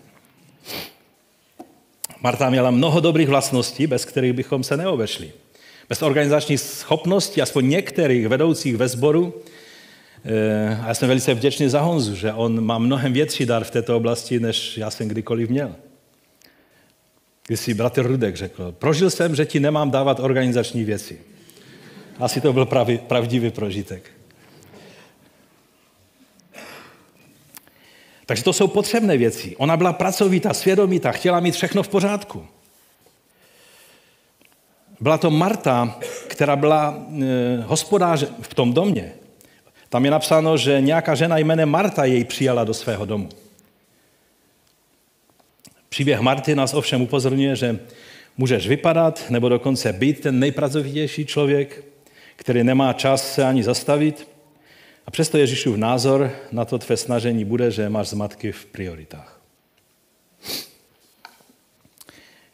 Marta měla mnoho dobrých vlastností, bez kterých bychom se neobešli. Bez organizačních schopností, aspoň některých vedoucích ve sboru, eh, a já jsem velice vděčný za Honzu, že on má mnohem větší dar v této oblasti, než já jsem kdykoliv měl. Když si bratr Rudek řekl, prožil jsem, že ti nemám dávat organizační věci. Asi to byl pravý, pravdivý prožitek. Takže to jsou potřebné věci. Ona byla pracovitá, svědomitá, chtěla mít všechno v pořádku. Byla to Marta, která byla e, hospodář v tom domě. Tam je napsáno, že nějaká žena jménem Marta jej přijala do svého domu. Příběh Marty nás ovšem upozorňuje, že můžeš vypadat nebo dokonce být ten nejpracovitější člověk, který nemá čas se ani zastavit, a přesto Ježíšův názor na to tvé snažení bude, že máš zmatky v prioritách.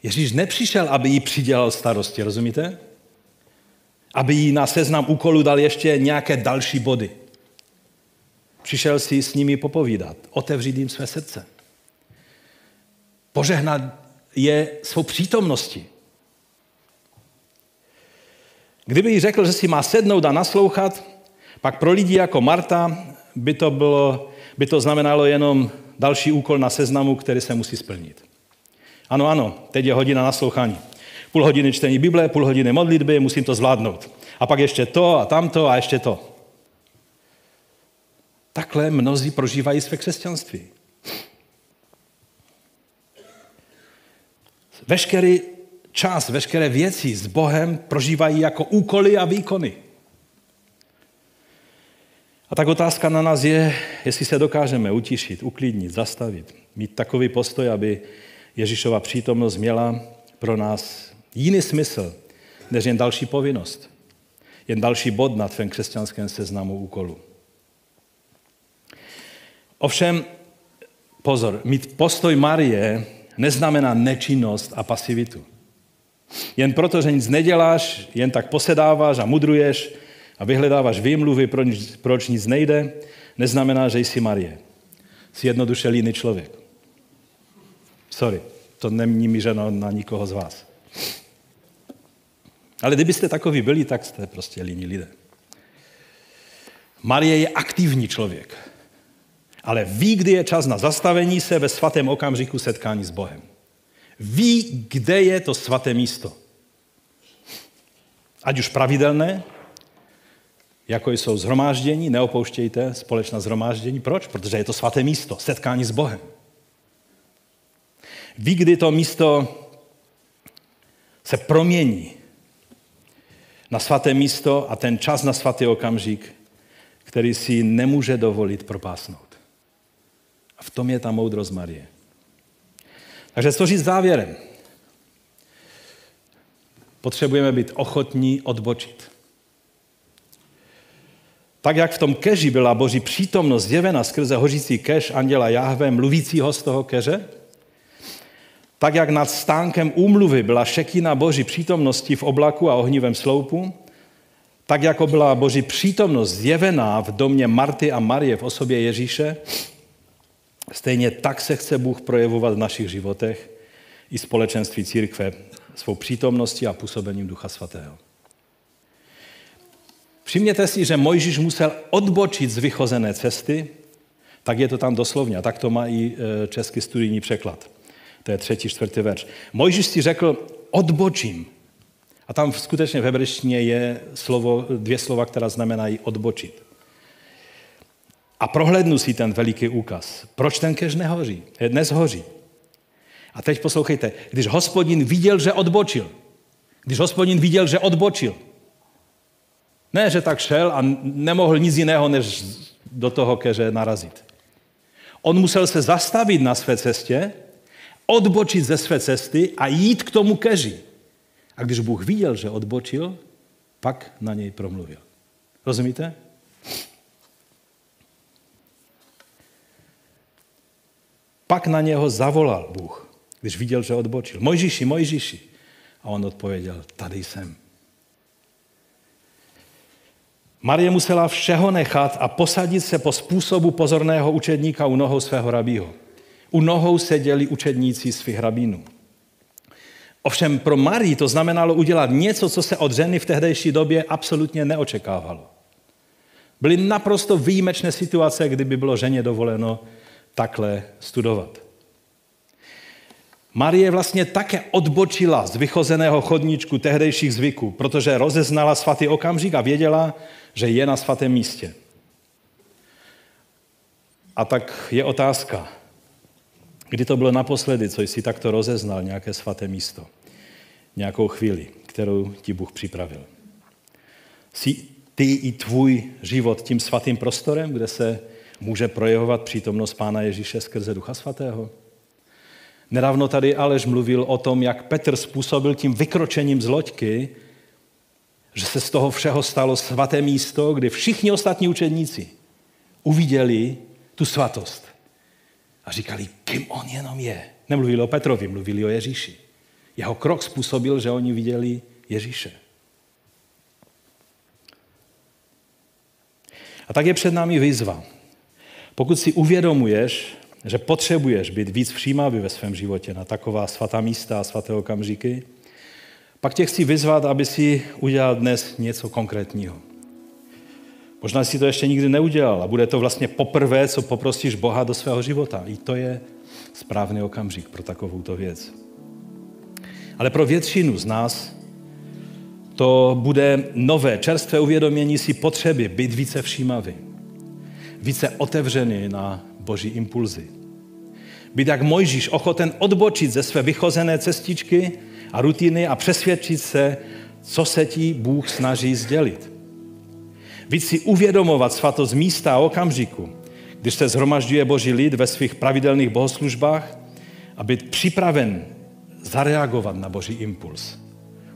Ježíš nepřišel, aby jí přidělal starosti, rozumíte? Aby jí na seznam úkolů dal ještě nějaké další body. Přišel si s nimi popovídat, otevřít jim své srdce. Požehnat je svou přítomností. Kdyby jí řekl, že si má sednout a naslouchat, pak pro lidi jako Marta by to, bylo, by to znamenalo jenom další úkol na seznamu, který se musí splnit. Ano, ano, teď je hodina naslouchání. Půl hodiny čtení Bible, půl hodiny modlitby, musím to zvládnout. A pak ještě to a tamto a ještě to. Takhle mnozí prožívají své křesťanství. Veškerý čas, veškeré věci s Bohem prožívají jako úkoly a výkony. A tak otázka na nás je, jestli se dokážeme utišit, uklidnit, zastavit, mít takový postoj, aby Ježíšova přítomnost měla pro nás jiný smysl, než jen další povinnost. Jen další bod na tvém křesťanském seznamu úkolu. Ovšem, pozor, mít postoj Marie neznamená nečinnost a pasivitu. Jen proto, že nic neděláš, jen tak posedáváš a mudruješ, a vyhledáváš výmluvy, proč, nic nejde, neznamená, že jsi Marie. Jsi jednoduše líný člověk. Sorry, to není mířeno na nikoho z vás. Ale kdybyste takový byli, tak jste prostě líní lidé. Marie je aktivní člověk, ale ví, kdy je čas na zastavení se ve svatém okamžiku setkání s Bohem. Ví, kde je to svaté místo. Ať už pravidelné, jako jsou zhromáždění, neopouštějte společná zhromáždění. Proč? Protože je to svaté místo, setkání s Bohem. Ví, kdy to místo se promění na svaté místo a ten čas na svatý okamžik, který si nemůže dovolit propásnout. A v tom je ta moudrost Marie. Takže co říct závěrem? Potřebujeme být ochotní odbočit Tak jak v tom keži byla boží přítomnost zjevena skrze hořící keš anděla Jahve, mluvícího z toho keře, tak jak nad stánkem úmluvy byla šekina boží přítomnosti v oblaku a ohnivém sloupu, tak jako byla boží přítomnost zjevená v domě Marty a Marie v osobě Ježíše, stejně tak se chce Bůh projevovat v našich životech i společenství církve svou přítomností a působením Ducha Svatého. Všimněte si, že Mojžíš musel odbočit z vychozené cesty, tak je to tam doslovně, a tak to má i e, český studijní překlad. To je třetí, čtvrtý verš. Mojžíš si řekl, odbočím. A tam skutečně v hebrejštině je slovo, dvě slova, která znamenají odbočit. A prohlédnu si ten veliký úkaz. Proč ten kež nehoří? Dnes hoří. A teď poslouchejte. Když hospodin viděl, že odbočil. Když hospodin viděl, že odbočil. Ne, že tak šel a nemohl nic jiného, než do toho keře narazit. On musel se zastavit na své cestě, odbočit ze své cesty a jít k tomu keži. A když Bůh viděl, že odbočil, pak na něj promluvil. Rozumíte? Pak na něho zavolal Bůh, když viděl, že odbočil. Mojžíši, Mojžíši. A on odpověděl, tady jsem. Marie musela všeho nechat a posadit se po způsobu pozorného učedníka u nohou svého rabího. U nohou seděli učedníci svých rabínů. Ovšem pro Marii to znamenalo udělat něco, co se od ženy v tehdejší době absolutně neočekávalo. Byly naprosto výjimečné situace, kdyby bylo ženě dovoleno takhle studovat. Marie vlastně také odbočila z vychozeného chodníčku tehdejších zvyků, protože rozeznala svatý okamžik a věděla, že je na svatém místě. A tak je otázka, kdy to bylo naposledy, co jsi takto rozeznal nějaké svaté místo, nějakou chvíli, kterou ti Bůh připravil. Jsi ty i tvůj život tím svatým prostorem, kde se může projevovat přítomnost Pána Ježíše skrze Ducha Svatého? Nedávno tady Aleš mluvil o tom, jak Petr způsobil tím vykročením z loďky, že se z toho všeho stalo svaté místo, kde všichni ostatní učedníci uviděli tu svatost. A říkali, kým on jenom je. Nemluvili o Petrovi, mluvili o Ježíši. Jeho krok způsobil, že oni viděli Ježíše. A tak je před námi výzva. Pokud si uvědomuješ, že potřebuješ být víc všímavý ve svém životě na taková svatá místa a svaté okamžiky, pak tě chci vyzvat, aby si udělal dnes něco konkrétního. Možná si to ještě nikdy neudělal a bude to vlastně poprvé, co poprosíš Boha do svého života. I to je správný okamžik pro takovouto věc. Ale pro většinu z nás to bude nové, čerstvé uvědomění si potřeby být více všímavý, více otevřený na boží impulzy. Být jak Mojžíš ochoten odbočit ze své vychozené cestičky a rutiny a přesvědčit se, co se ti Bůh snaží sdělit. Víc si uvědomovat svatost místa a okamžiku, když se zhromažďuje boží lid ve svých pravidelných bohoslužbách a být připraven zareagovat na boží impuls.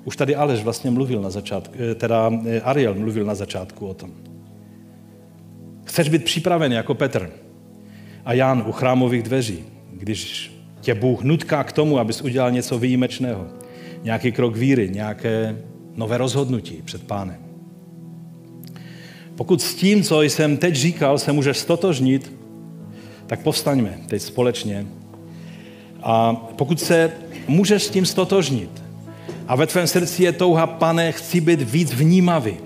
Už tady Aleš vlastně mluvil na začátku, eh, teda eh, Ariel mluvil na začátku o tom. Chceš být připraven jako Petr a Jan u chrámových dveří, když tě Bůh nutká k tomu, abys udělal něco výjimečného nějaký krok víry, nějaké nové rozhodnutí před pánem. Pokud s tím, co jsem teď říkal, se můžeš stotožnit, tak povstaňme teď společně. A pokud se můžeš s tím stotožnit a ve tvém srdci je touha, pane, chci být víc vnímavý,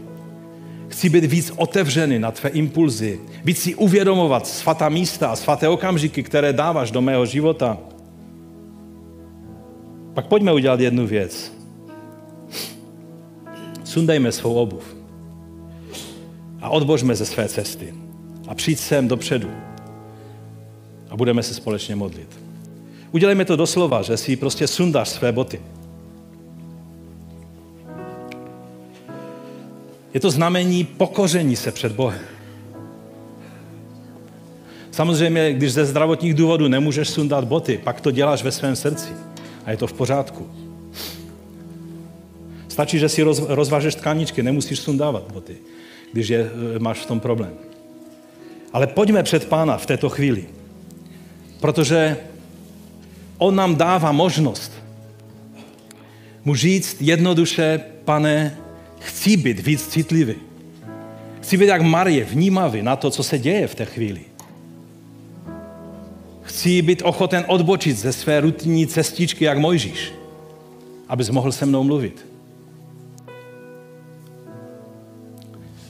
chci být víc otevřený na tvé impulzy, víc si uvědomovat svatá místa a svaté okamžiky, které dáváš do mého života, pak pojďme udělat jednu věc. Sundejme svou obuv a odbožme ze své cesty a přijď sem dopředu a budeme se společně modlit. Udělejme to doslova, že si prostě sundáš své boty. Je to znamení pokoření se před Bohem. Samozřejmě, když ze zdravotních důvodů nemůžeš sundat boty, pak to děláš ve svém srdci a je to v pořádku. Stačí, že si roz, rozvážeš tkáničky, nemusíš sundávat boty. když je, máš v tom problém. Ale pojďme před pána v této chvíli, protože on nám dává možnost mu říct jednoduše, pane, chci být víc citlivý. Chci být jak Marie, vnímavý na to, co se děje v té chvíli. Chci být ochoten odbočit ze své rutinní cestičky, jak Mojžíš, abys mohl se mnou mluvit.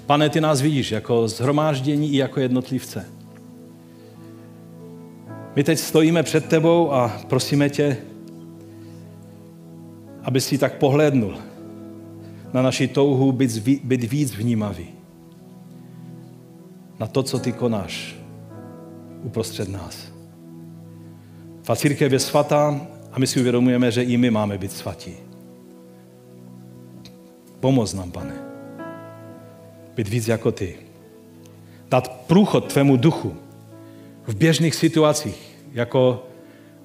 Pane, ty nás vidíš jako zhromáždění i jako jednotlivce. My teď stojíme před tebou a prosíme tě, aby si tak pohlédnul na naši touhu být, být víc vnímavý. Na to, co ty konáš uprostřed nás. Ta církev je svatá a my si uvědomujeme, že i my máme být svatí. Pomoz nám, pane. Být víc jako ty. Dát průchod tvému duchu v běžných situacích, jako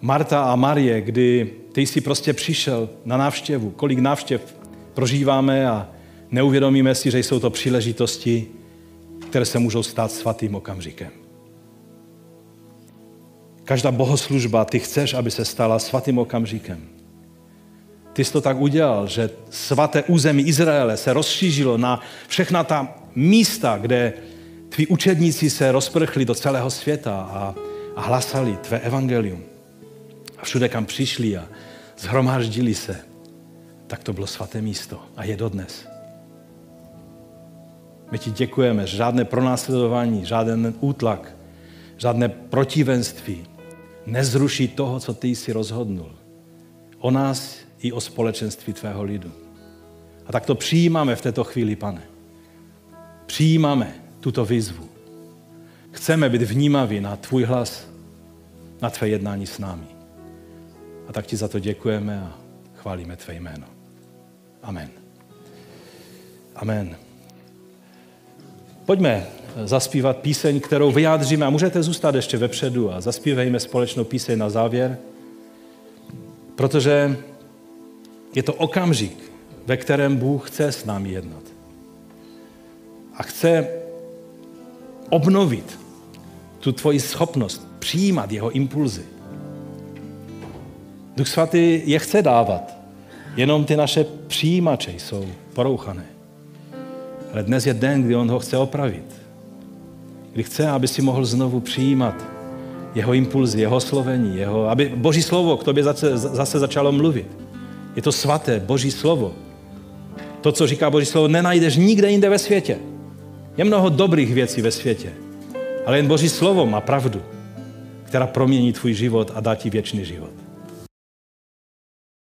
Marta a Marie, kdy ty jsi prostě přišel na návštěvu. Kolik návštěv prožíváme a neuvědomíme si, že jsou to příležitosti, které se můžou stát svatým okamžikem. Každá bohoslužba, ty chceš, aby se stala svatým okamžikem. Ty jsi to tak udělal, že svaté území Izraele se rozšířilo na všechna ta místa, kde tví učedníci se rozprchli do celého světa a, a hlasali tvé evangelium. A všude, kam přišli a zhromáždili se, tak to bylo svaté místo a je dodnes. My ti děkujeme, že žádné pronásledování, žádný útlak, žádné protivenství nezruší toho, co ty jsi rozhodnul. O nás i o společenství tvého lidu. A tak to přijímáme v této chvíli, pane. Přijímáme tuto výzvu. Chceme být vnímaví na tvůj hlas, na tvé jednání s námi. A tak ti za to děkujeme a chválíme tvé jméno. Amen. Amen. Pojďme zaspívat píseň, kterou vyjádříme a můžete zůstat ještě vepředu a zaspívejme společnou píseň na závěr, protože je to okamžik, ve kterém Bůh chce s námi jednat. A chce obnovit tu tvoji schopnost přijímat jeho impulzy. Duch svatý je chce dávat, jenom ty naše přijímače jsou porouchané. Ale dnes je den, kdy on ho chce opravit. Kdy chce, aby si mohl znovu přijímat jeho impulzy, jeho slovení, jeho, aby Boží slovo k tobě zase, zase začalo mluvit. Je to svaté, Boží slovo. To, co říká Boží slovo, nenajdeš nikde jinde ve světě. Je mnoho dobrých věcí ve světě, ale jen Boží slovo má pravdu, která promění tvůj život a dá ti věčný život.